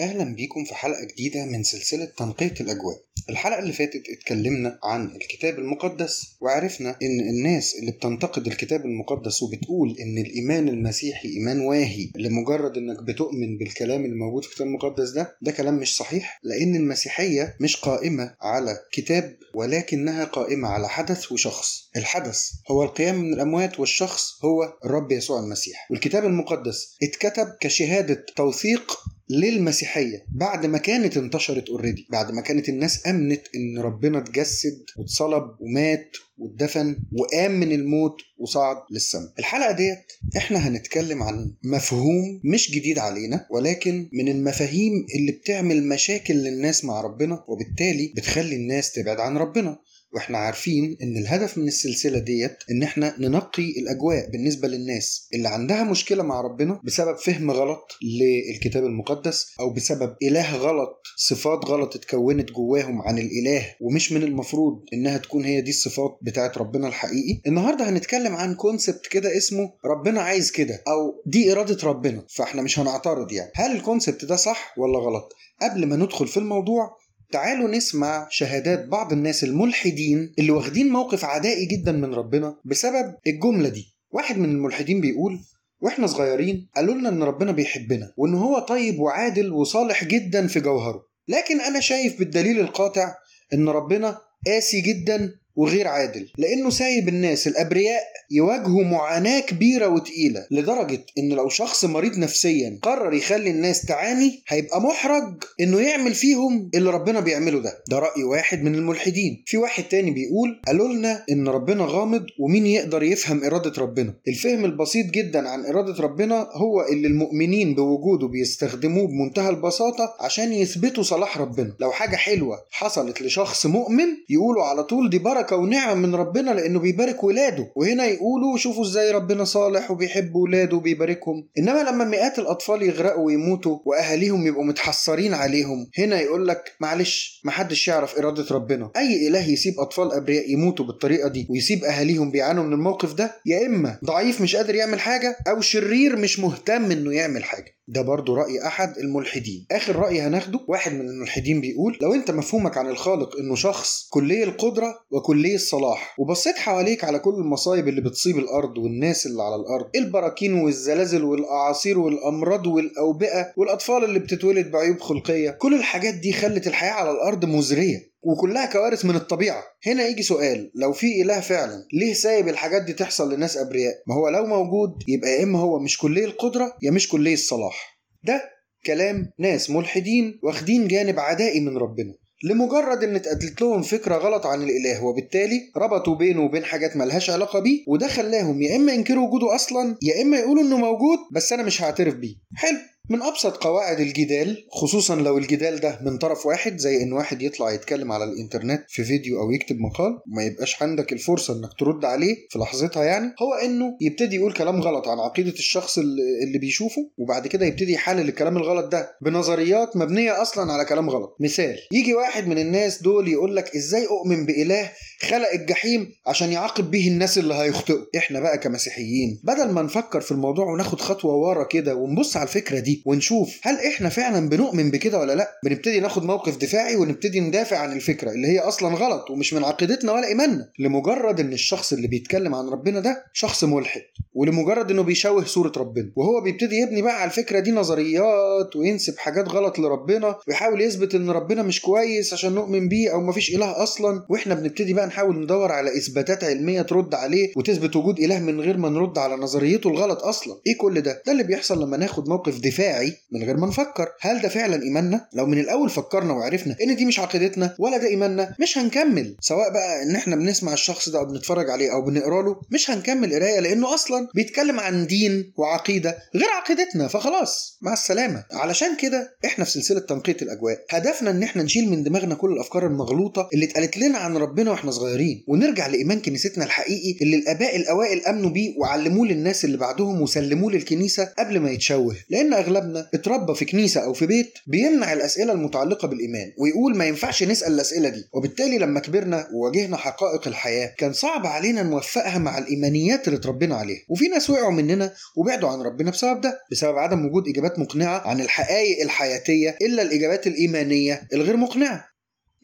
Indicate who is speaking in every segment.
Speaker 1: أهلا بيكم في حلقة جديدة من سلسلة تنقية الأجواء. الحلقة اللي فاتت اتكلمنا عن الكتاب المقدس وعرفنا إن الناس اللي بتنتقد الكتاب المقدس وبتقول إن الإيمان المسيحي إيمان واهي لمجرد إنك بتؤمن بالكلام اللي موجود في الكتاب المقدس ده ده كلام مش صحيح لأن المسيحية مش قائمة على كتاب ولكنها قائمة على حدث وشخص. الحدث هو القيام من الأموات والشخص هو الرب يسوع المسيح. والكتاب المقدس اتكتب كشهادة توثيق للمسيحية. بعد ما كانت انتشرت already بعد ما كانت الناس آمنت إن ربنا اتجسد واتصلب ومات واتدفن وقام من الموت وصعد للسماء. الحلقة ديت إحنا هنتكلم عن مفهوم مش جديد علينا ولكن من المفاهيم اللي بتعمل مشاكل للناس مع ربنا وبالتالي بتخلي الناس تبعد عن ربنا. وإحنا عارفين إن الهدف من السلسلة ديت إن إحنا ننقي الأجواء بالنسبة للناس اللي عندها مشكلة مع ربنا بسبب فهم غلط للكتاب المقدس أو بسبب إله غلط صفات غلط اتكونت جواهم عن الإله ومش من المفروض إنها تكون هي دي الصفات بتاعت ربنا الحقيقي. النهاردة هنتكلم عن concept كده اسمه ربنا عايز كده أو دي إرادة ربنا فإحنا مش هنعترض يعني. هل الكونسبت ده صح ولا غلط؟ قبل ما ندخل في الموضوع تعالوا نسمع شهادات بعض الناس الملحدين اللي واخدين موقف عدائي جدا من ربنا بسبب الجملة دي. واحد من الملحدين بيقول وإحنا صغيرين قالوا لنا إن ربنا بيحبنا وإن هو طيب وعادل وصالح جدا في جوهره. لكن أنا شايف بالدليل القاطع إن ربنا قاسي جدا وغير عادل لأنه سايب الناس الأبرياء يواجهوا معاناة كبيرة وتقيلة لدرجة إن لو شخص مريض نفسيا قرر يخلي الناس تعاني هيبقى محرج إنه يعمل فيهم اللي ربنا بيعمله ده. ده رأي واحد من الملحدين. في واحد تاني بيقول قالوا لنا إن ربنا غامض ومين يقدر يفهم إرادة ربنا. الفهم البسيط جدا عن إرادة ربنا هو اللي المؤمنين بوجوده بيستخدموه بمنتهى البساطة عشان يثبتوا صلاح ربنا. لو حاجة حلوة حصلت لشخص مؤمن يقولوا على طول دي بركة ونعم من ربنا لأنه بيبارك ولاده. وهنا يقولوا شوفوا إزاي ربنا صالح وبيحب ولاده وبيباركهم. إنما لما مئات الأطفال يغرقوا ويموتوا وأهاليهم يبقوا متحسرين عليهم هنا يقول لك معلش محدش يعرف إرادة ربنا. أي إله يسيب أطفال أبرياء يموتوا بالطريقة دي ويسيب أهاليهم بيعانوا من الموقف ده؟ يا إما ضعيف مش قادر يعمل حاجة أو شرير مش مهتم إنه يعمل حاجة. ده برضو رأي أحد الملحدين. آخر رأي هناخده واحد من الملحدين بيقول لو أنت مفهومك عن الخالق إنه شخص كلي القدرة وكلي الصلاح وبصيت حواليك على كل المصايب اللي بتصيب الأرض والناس اللي على الأرض البراكين والزلازل والأعاصير والأمراض والأوبئة والأطفال اللي بتتولد بعيوب خلقية؟ كل الحاجات دي خلت الحياة على الأرض مزرية. وكلها كوارث من الطبيعة. هنا يجي سؤال لو في إله فعلا ليه سايب الحاجات دي تحصل لناس أبرياء؟ ما هو لو موجود يبقى يا إما هو مش كلية القدرة يا مش كلية الصلاح. ده كلام ناس ملحدين واخدين جانب عدائي من ربنا. لمجرد إن اتقالت لهم فكرة غلط عن الإله وبالتالي ربطوا بينه وبين حاجات ملهاش علاقة بيه وده خلاهم يا إما ينكروا وجوده أصلا يا إما يقولوا إنه موجود بس أنا مش هعترف بيه. حلو. من أبسط قواعد الجدال خصوصا لو الجدال ده من طرف واحد زي إن واحد يطلع يتكلم على الإنترنت في فيديو أو يكتب مقال وما يبقاش عندك الفرصة إنك ترد عليه في لحظتها يعني. هو إنه يبتدي يقول كلام غلط عن عقيدة الشخص اللي بيشوفه وبعد كده يبتدي يحلل الكلام الغلط ده بنظريات مبنية أصلا على كلام غلط. مثال يجي واحد من الناس دول يقول لك إزاي أؤمن بإله خلق الجحيم عشان يعاقب به الناس اللي هيخطئوا. إحنا بقى كمسيحيين بدل ما نفكر في الموضوع وناخد خطوة ورا كده ونبص على الفكرة دي ونشوف هل إحنا فعلا بنؤمن بكده ولا لأ بنبتدي ناخد موقف دفاعي ونبتدي ندافع عن الفكرة اللي هي أصلا غلط ومش من عقيدتنا ولا إيماننا لمجرد إن الشخص اللي بيتكلم عن ربنا ده شخص ملحد ولمجرد إنه بيشوه صورة ربنا وهو بيبتدي يبني بقى على الفكرة دي نظريات وينسب حاجات غلط لربنا ويحاول يثبت إن ربنا مش كويس عشان نؤمن بيه أو مفيش إله أصلا وإحنا بنبتدي بقى نحاول ندور على إثباتات علمية ترد عليه وتثبت وجود إله من غير ما نرد على نظريته الغلط أصلا. إيه كل ده؟ ده اللي بيحصل لما ناخد موقف دفاعي من غير ما نفكر. هل ده فعلا إيماننا؟ لو من الأول فكرنا وعرفنا إن دي مش عقيدتنا ولا ده إيماننا مش هنكمل. سواء بقى إن إحنا بنسمع الشخص ده أو بنتفرج عليه أو بنقرأ له مش هنكمل قراية لأنه أصلا بيتكلم عن دين وعقيدة غير عقيدتنا. فخلاص مع السلامة. علشان كده إحنا في سلسلة تنقية الأجواء هدفنا إن إحنا نشيل من دماغنا كل الأفكار المغلوطة اللي اتقالت لنا عن ربنا وإحنا صغيرين. ونرجع لإيمان كنيستنا الحقيقي اللي الآباء الأوائل آمنوا بيه وعلموه للناس اللي بعدهم وسلموه للكنيسة قبل ما يتشوه. لأن اغلب أغلبنا اتربى في كنيسة أو في بيت بيمنع الأسئلة المتعلقة بالإيمان ويقول ما ينفعش نسأل الأسئلة دي. وبالتالي لما كبرنا وواجهنا حقائق الحياة كان صعب علينا نوفقها مع الإيمانيات اللي اتربينا عليها. وفي ناس وقعوا مننا وبعدوا عن ربنا بسبب ده بسبب عدم وجود إجابات مقنعة عن الحقائق الحياتية إلا الإجابات الإيمانية الغير مقنعة.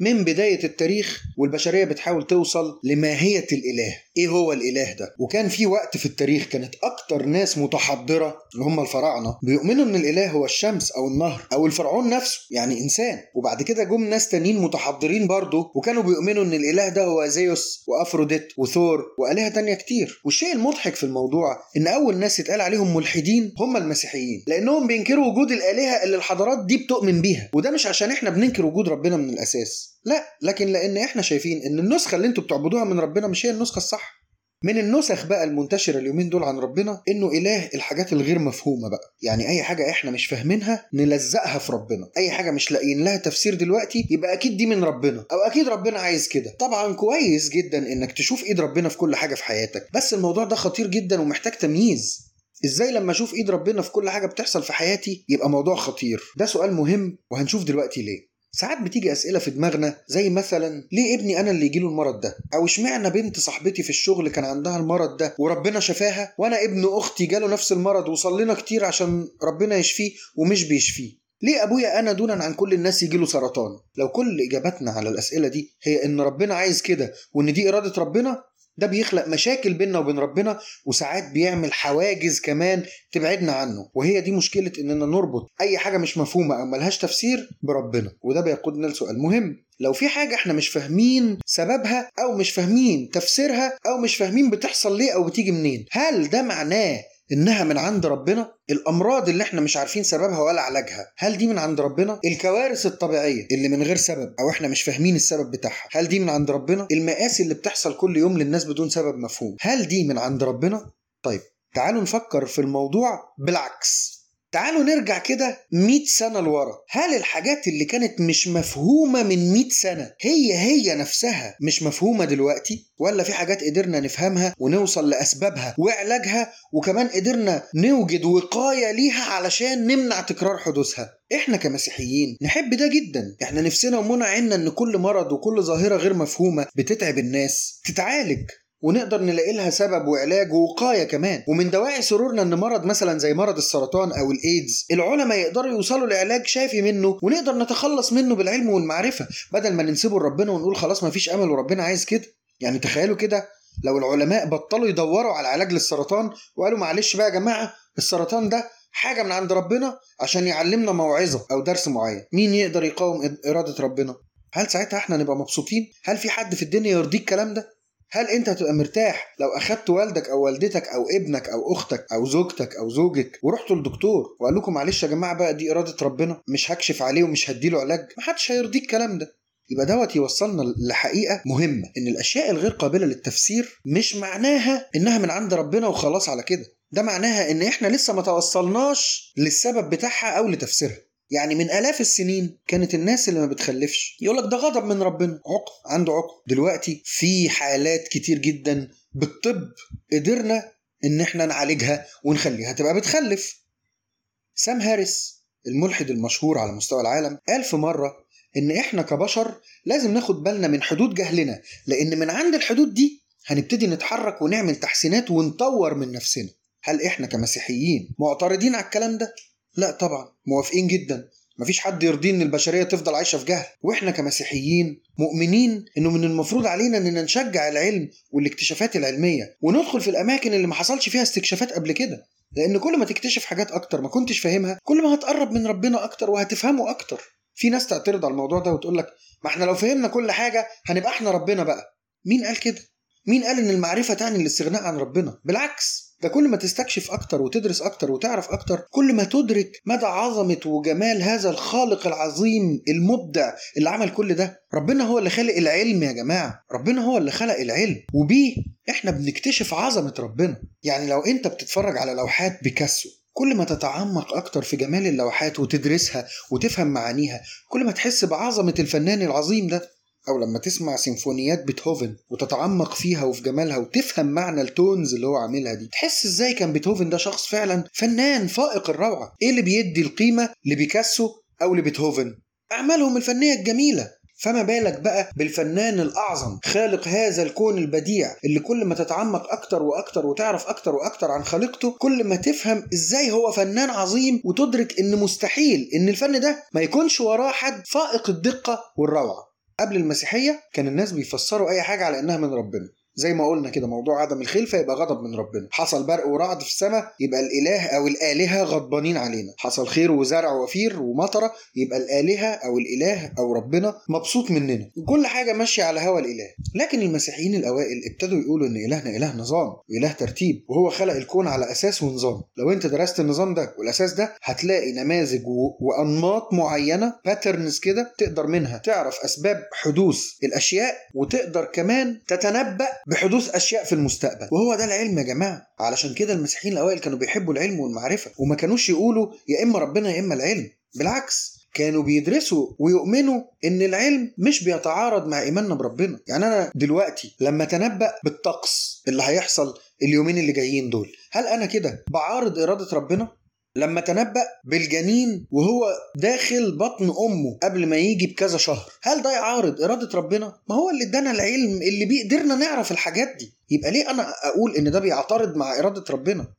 Speaker 1: من بداية التاريخ والبشرية بتحاول توصل لماهية الإله. إيه هو الإله ده؟ وكان في وقت في التاريخ كانت أكتر ناس متحضرة اللي هم الفراعنة. بيؤمنوا إن الإله هو الشمس أو النهر أو الفرعون نفسه يعني إنسان. وبعد كده جم ناس تانيين متحضرين برضه وكانوا بيؤمنوا إن الإله ده هو زيوس وأفروديت وثور وآلهة تانية كتير. والشيء المضحك في الموضوع إن أول ناس اتقال عليهم ملحدين هم المسيحيين لأنهم بينكروا وجود الآلهة اللي الحضارات دي بتؤمن بيها. وده مش عشان إحنا بننكر وجود ربنا من الأساس. لا لكن لأن إحنا شايفين إن النسخة اللي أنتوا بتعبدوها من ربنا مش هي النسخة الصح. من النسخ بقى المنتشرة اليومين دول عن ربنا إنه إله الحاجات الغير مفهومة بقى. يعني أي حاجة إحنا مش فاهمينها نلزقها في ربنا. أي حاجة مش لاقيين لها تفسير دلوقتي يبقى أكيد دي من ربنا. أو أكيد ربنا عايز كده. طبعا كويس جدا إنك تشوف إيد ربنا في كل حاجة في حياتك. بس الموضوع ده خطير جدا ومحتاج تمييز. إزاي لما أشوف إيد ربنا في كل حاجة بتحصل في حياتي يبقى موضوع خطير؟ ده سؤال مهم وهنشوف دلوقتي ليه. ساعات بتيجي أسئلة في دماغنا زي مثلا ليه ابني أنا اللي يجيله المرض ده؟ أو اشمعنى بنت صاحبتي في الشغل كان عندها المرض ده وربنا شفاها وأنا ابن أختي جاله نفس المرض وصلينا كتير عشان ربنا يشفيه ومش بيشفيه؟ ليه أبويا أنا دونا عن كل الناس يجيله سرطان؟ لو كل إجاباتنا على الأسئلة دي هي إن ربنا عايز كده وإن دي إرادة ربنا ده بيخلق مشاكل بيننا وبين ربنا وساعات بيعمل حواجز كمان تبعدنا عنه. وهي دي مشكلة إننا نربط أي حاجة مش مفهومة أو ملهاش تفسير بربنا. وده بيقودنا لسؤال مهم. لو في حاجة إحنا مش فاهمين سببها أو مش فاهمين تفسيرها أو مش فاهمين بتحصل ليه أو بتيجي منين هل ده معناه إنها من عند ربنا الأمراض اللي إحنا مش عارفين سببها ولا علاجها. هل دي من عند ربنا؟ الكوارث الطبيعية اللي من غير سبب أو إحنا مش فاهمين السبب بتاعها. هل دي من عند ربنا؟ المآسي اللي بتحصل كل يوم للناس بدون سبب مفهوم. هل دي من عند ربنا؟ طيب تعالوا نفكر في الموضوع بالعكس. تعالوا نرجع كده 100 سنة لورا. هل الحاجات اللي كانت مش مفهومة من 100 سنة هي هي نفسها مش مفهومة دلوقتي؟ ولا في حاجات قدرنا نفهمها ونوصل لأسبابها وعلاجها وكمان قدرنا نوجد وقاية ليها علشان نمنع تكرار حدوثها؟ إحنا كمسيحيين نحب ده جدا. إحنا نفسنا ومنع عنا إن كل مرض وكل ظاهرة غير مفهومة بتتعب الناس تتعالج. ونقدر نلاقي لها سبب وعلاج ووقاية كمان. ومن دواعي سرورنا إن مرض مثلا زي مرض السرطان أو الإيدز العلماء يقدروا يوصلوا لعلاج شافي منه ونقدر نتخلص منه بالعلم والمعرفة. بدل ما ننسبه لربنا ونقول خلاص ما فيش أمل وربنا عايز كده. يعني تخيلوا كده لو العلماء بطلوا يدوروا على علاج للسرطان وقالوا معلش بقى يا جماعة السرطان ده حاجة من عند ربنا عشان يعلمنا موعظة أو درس معين. مين يقدر يقاوم إرادة ربنا؟ هل ساعتها إحنا نبقى مبسوطين؟ هل في حد في الدنيا يرضيك الكلام ده؟ هل انت هتبقى مرتاح لو أخدت والدك أو والدتك أو ابنك أو أختك أو زوجتك أو زوجك ورحتوا للدكتور وقال لكم معلش يا جماعة بقى دي إرادة ربنا مش هكشف عليه ومش هديله علاج محدش هيرضيك الكلام ده. يبقى دوت يوصلنا لحقيقة مهمة إن الأشياء الغير قابلة للتفسير مش معناها إنها من عند ربنا وخلاص على كده. ده معناها إن إحنا لسه ما توصلناش للسبب بتاعها أو لتفسيرها. يعني من آلاف السنين كانت الناس اللي ما بتخلفش. يقول لك ده غضب من ربنا. عقم عنده عقم دلوقتي في حالات كتير جدا بالطب قدرنا إن إحنا نعالجها ونخليها تبقى بتخلف. سام هاريس الملحد المشهور على مستوى العالم قال في مرة إن إحنا كبشر لازم ناخد بالنا من حدود جهلنا لأن من عند الحدود دي هنبتدي نتحرك ونعمل تحسينات ونطور من نفسنا. هل إحنا كمسيحيين معترضين على الكلام ده؟ لا طبعا موافقين جدا. مفيش حد يرضي إن البشرية تفضل عايشة في جهل. وإحنا كمسيحيين مؤمنين إنه من المفروض علينا إننا نشجع العلم والاكتشافات العلمية وندخل في الأماكن اللي ما حصلش فيها استكشافات قبل كده. لأن كل ما تكتشف حاجات أكتر ما كنتش فاهمها كل ما هتقرب من ربنا أكتر وهتفهمه أكتر. في ناس تعترض على الموضوع ده وتقول لك ما إحنا لو فهمنا كل حاجة هنبقى إحنا ربنا بقى. مين قال كده؟ مين قال إن المعرفة تعني الاستغناء عن ربنا؟ بالعكس. ده كل ما تستكشف أكتر وتدرس أكتر وتعرف أكتر كل ما تدرك مدى عظمة وجمال هذا الخالق العظيم المبدع اللي عمل كل ده. ربنا هو اللي خلق العلم يا جماعة. ربنا هو اللي خلق العلم. وبيه إحنا بنكتشف عظمة ربنا. يعني لو أنت بتتفرج على لوحات بيكاسو كل ما تتعمق أكتر في جمال اللوحات وتدرسها وتفهم معانيها كل ما تحس بعظمة الفنان العظيم ده. أو لما تسمع سيمفونيات بيتهوفن وتتعمق فيها وفي جمالها وتفهم معنى التونز اللي هو عاملها دي تحس إزاي كان بيتهوفن ده شخص فعلا فنان فائق الروعة؟ إيه اللي بيدي القيمة لبيكاسو أو لبيتهوفن أعمالهم الفنية الجميلة. فما بالك بقى بالفنان الأعظم خالق هذا الكون البديع اللي كل ما تتعمق أكتر وأكتر وتعرف أكتر وأكتر عن خالقته كل ما تفهم إزاي هو فنان عظيم وتدرك إن مستحيل إن الفن ده ما يكونش وراه حد فائق الدقة والروعة. قبل المسيحية كان الناس بيفسروا أي حاجة على إنها من ربنا. زي ما قلنا كده موضوع عدم الخلفة يبقى غضب من ربنا. حصل برق ورعد في السماء يبقى الإله أو الآلهة غضبانين علينا. حصل خير وزرع وفير ومطرة يبقى الآلهة أو الإله أو ربنا مبسوط مننا. كل حاجة ماشية على هوى الإله. لكن المسيحيين الأوائل ابتدوا يقولوا إن إلهنا إله نظام وإله ترتيب وهو خلق الكون على أساس ونظام. لو أنت درست النظام ده والأساس ده هتلاقي نماذج وأنماط معينة باترنز كده تقدر منها تعرف أسباب حدوث الأشياء وتقدر كمان تتنبأ بحدوث أشياء في المستقبل. وهو ده العلم يا جماعة. علشان كده المسيحيين الأوائل كانوا بيحبوا العلم والمعرفة وما كانوش يقولوا يا إما ربنا يا إما العلم. بالعكس كانوا بيدرسوا ويؤمنوا إن العلم مش بيتعارض مع إيماننا بربنا. يعني أنا دلوقتي لما أتنبأ بالطقس اللي هيحصل اليومين اللي جايين دول هل أنا كده بعارض إرادة ربنا؟ لما تنبأ بالجنين وهو داخل بطن أمه قبل ما يجي بكذا شهر هل ده يعارض إرادة ربنا؟ ما هو اللي ادانا العلم اللي بيه قدرنا نعرف الحاجات دي يبقى ليه أنا أقول إن ده بيعترض مع إرادة ربنا؟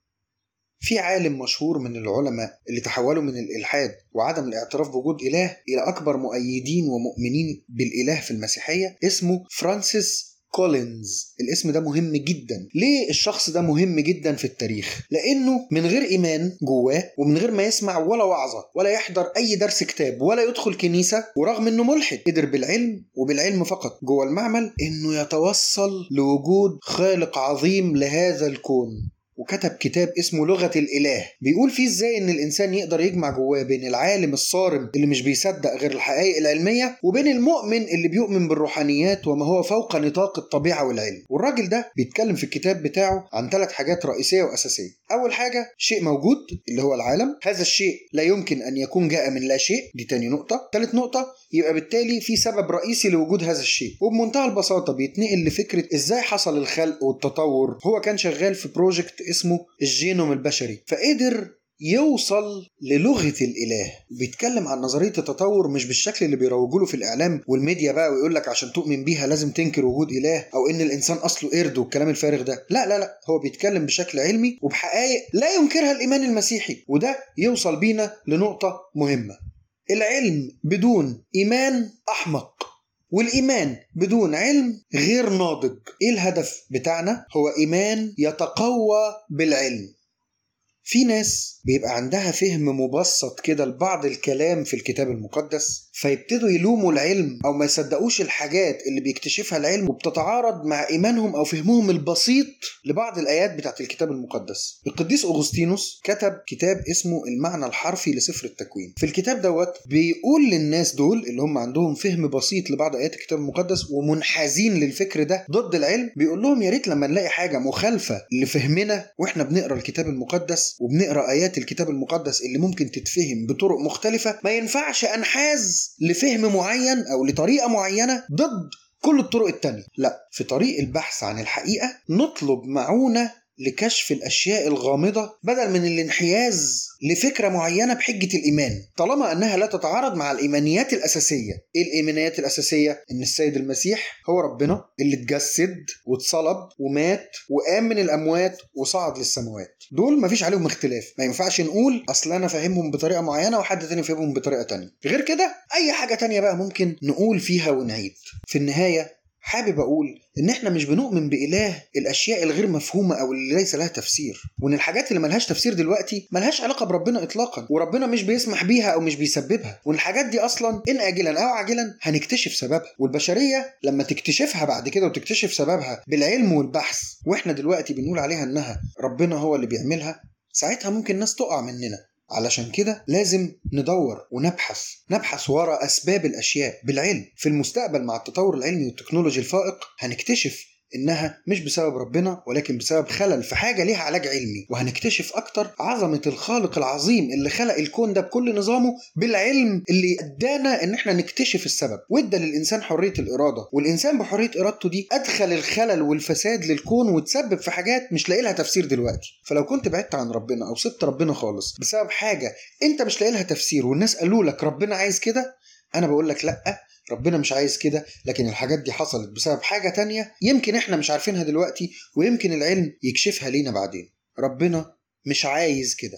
Speaker 1: في عالم مشهور من العلماء اللي تحولوا من الإلحاد وعدم الاعتراف بوجود إله إلى أكبر مؤيدين ومؤمنين بالإله في المسيحية اسمه فرانسيس كولينز الاسم ده مهم جدا. ليه الشخص ده مهم جدا في التاريخ؟ لأنه من غير إيمان جواه ومن غير ما يسمع ولا وعظة ولا يحضر أي درس كتاب ولا يدخل كنيسة ورغم إنه ملحد قدر بالعلم وبالعلم فقط جوه المعمل إنه يتوصل لوجود خالق عظيم لهذا الكون. وكتب كتاب اسمه لغة الإله. بيقول فيه إزاي إن الإنسان يقدر يجمع جواه بين العالم الصارم اللي مش بيصدق غير الحقائق العلمية وبين المؤمن اللي بيؤمن بالروحانيات وما هو فوق نطاق الطبيعة والعلم. والراجل ده بيتكلم في الكتاب بتاعه عن ثلاث حاجات رئيسية وأساسية. أول حاجة شيء موجود اللي هو العالم. هذا الشيء لا يمكن أن يكون جاء من لا شيء. دي تاني نقطة. ثالث نقطة يبقى بالتالي في سبب رئيسي لوجود هذا الشيء. وبمنتهى البساطة بيتنقل لفكرة إزاي حصل الخلق والتطور. هو كان شغال في project اسمه الجينوم البشري فقدر يوصل للغة الإله. بيتكلم عن نظرية التطور مش بالشكل اللي بيروجوا له في الإعلام والميديا بقى ويقول لك عشان تؤمن بيها لازم تنكر وجود إله أو إن الإنسان أصله قرد والكلام الفارغ ده. لا لا لا هو بيتكلم بشكل علمي وبحقائق لا ينكرها الإيمان المسيحي وده يوصل بينا لنقطة مهمة. العلم بدون إيمان أحمق. والإيمان بدون علم غير ناضج إيه الهدف بتاعنا؟ هو إيمان يتقوى بالعلم في ناس بيبقى عندها فهم مبسط كده لبعض الكلام في الكتاب المقدس فيبتدوا يلوموا العلم أو ما يصدقوش الحاجات اللي بيكتشفها العلم وبتتعارض مع إيمانهم أو فهمهم البسيط لبعض الآيات بتاعت الكتاب المقدس. القديس أغسطينوس كتب كتاب اسمه المعنى الحرفي لسفر التكوين. في الكتاب دوت بيقول للناس دول اللي هم عندهم فهم بسيط لبعض آيات الكتاب المقدس ومنحازين للفكر ده ضد العلم بيقول لهم يا ريت لما نلاقي حاجة مخالفة لفهمنا وإحنا بنقرأ الكتاب وبنقرأ آيات الكتاب المقدس اللي ممكن تتفهم بطرق مختلفة ما ينفعش أنحاز لفهم معين أو لطريقة معينة ضد كل الطرق التانية. لا في طريق البحث عن الحقيقة نطلب معونة لكشف الأشياء الغامضة بدل من الانحياز لفكرة معينة بحجة الإيمان. طالما أنها لا تتعارض مع الإيمانيات الأساسية إيه الإيمانيات الأساسية؟ إن السيد المسيح هو ربنا اللي اتجسد واتصلب ومات وقام من الأموات وصعد للسماوات. دول مفيش عليهم اختلاف. ما ينفعش نقول أصل أنا فاهمهم بطريقة معينة وحد تاني فاهمهم بطريقة تانية. غير كده أي حاجة تانية بقى ممكن نقول فيها ونعيد. في النهاية حابب أقول إن إحنا مش بنؤمن بإله الأشياء الغير مفهومة أو اللي ليس لها تفسير. وإن الحاجات اللي ملهاش تفسير دلوقتي ملهاش علاقة بربنا اطلاقا وربنا مش بيسمح بيها أو مش بيسببها. وإن الحاجات دي أصلا إن اجلا أو عاجلا هنكتشف سببها. والبشرية لما تكتشفها بعد كده وتكتشف سببها بالعلم والبحث وإحنا دلوقتي بنقول عليها إنها ربنا هو اللي بيعملها ساعتها ممكن ناس تقع مننا. علشان كده لازم ندور ونبحث نبحث وراء أسباب الأشياء. بالعلم في المستقبل مع التطور العلمي والتكنولوجي الفائق هنكتشف إنها مش بسبب ربنا ولكن بسبب خلل في حاجة ليها علاج علمي. وهنكتشف أكتر عظمة الخالق العظيم اللي خلق الكون ده بكل نظامه بالعلم اللي أدانا إن إحنا نكتشف السبب. وادى للإنسان حرية الإرادة. والإنسان بحرية إرادته دي أدخل الخلل والفساد للكون وتسبب في حاجات مش لاقي لها تفسير دلوقتي. فلو كنت بعدت عن ربنا أو سبت ربنا خالص بسبب حاجة أنت مش لاقي لها تفسير والناس قالوا لك ربنا عايز كده أنا بقول لك لأ. ربنا مش عايز كده لكن الحاجات دي حصلت بسبب حاجة تانية يمكن إحنا مش عارفينها دلوقتي ويمكن العلم يكشفها لينا بعدين. ربنا مش عايز كده.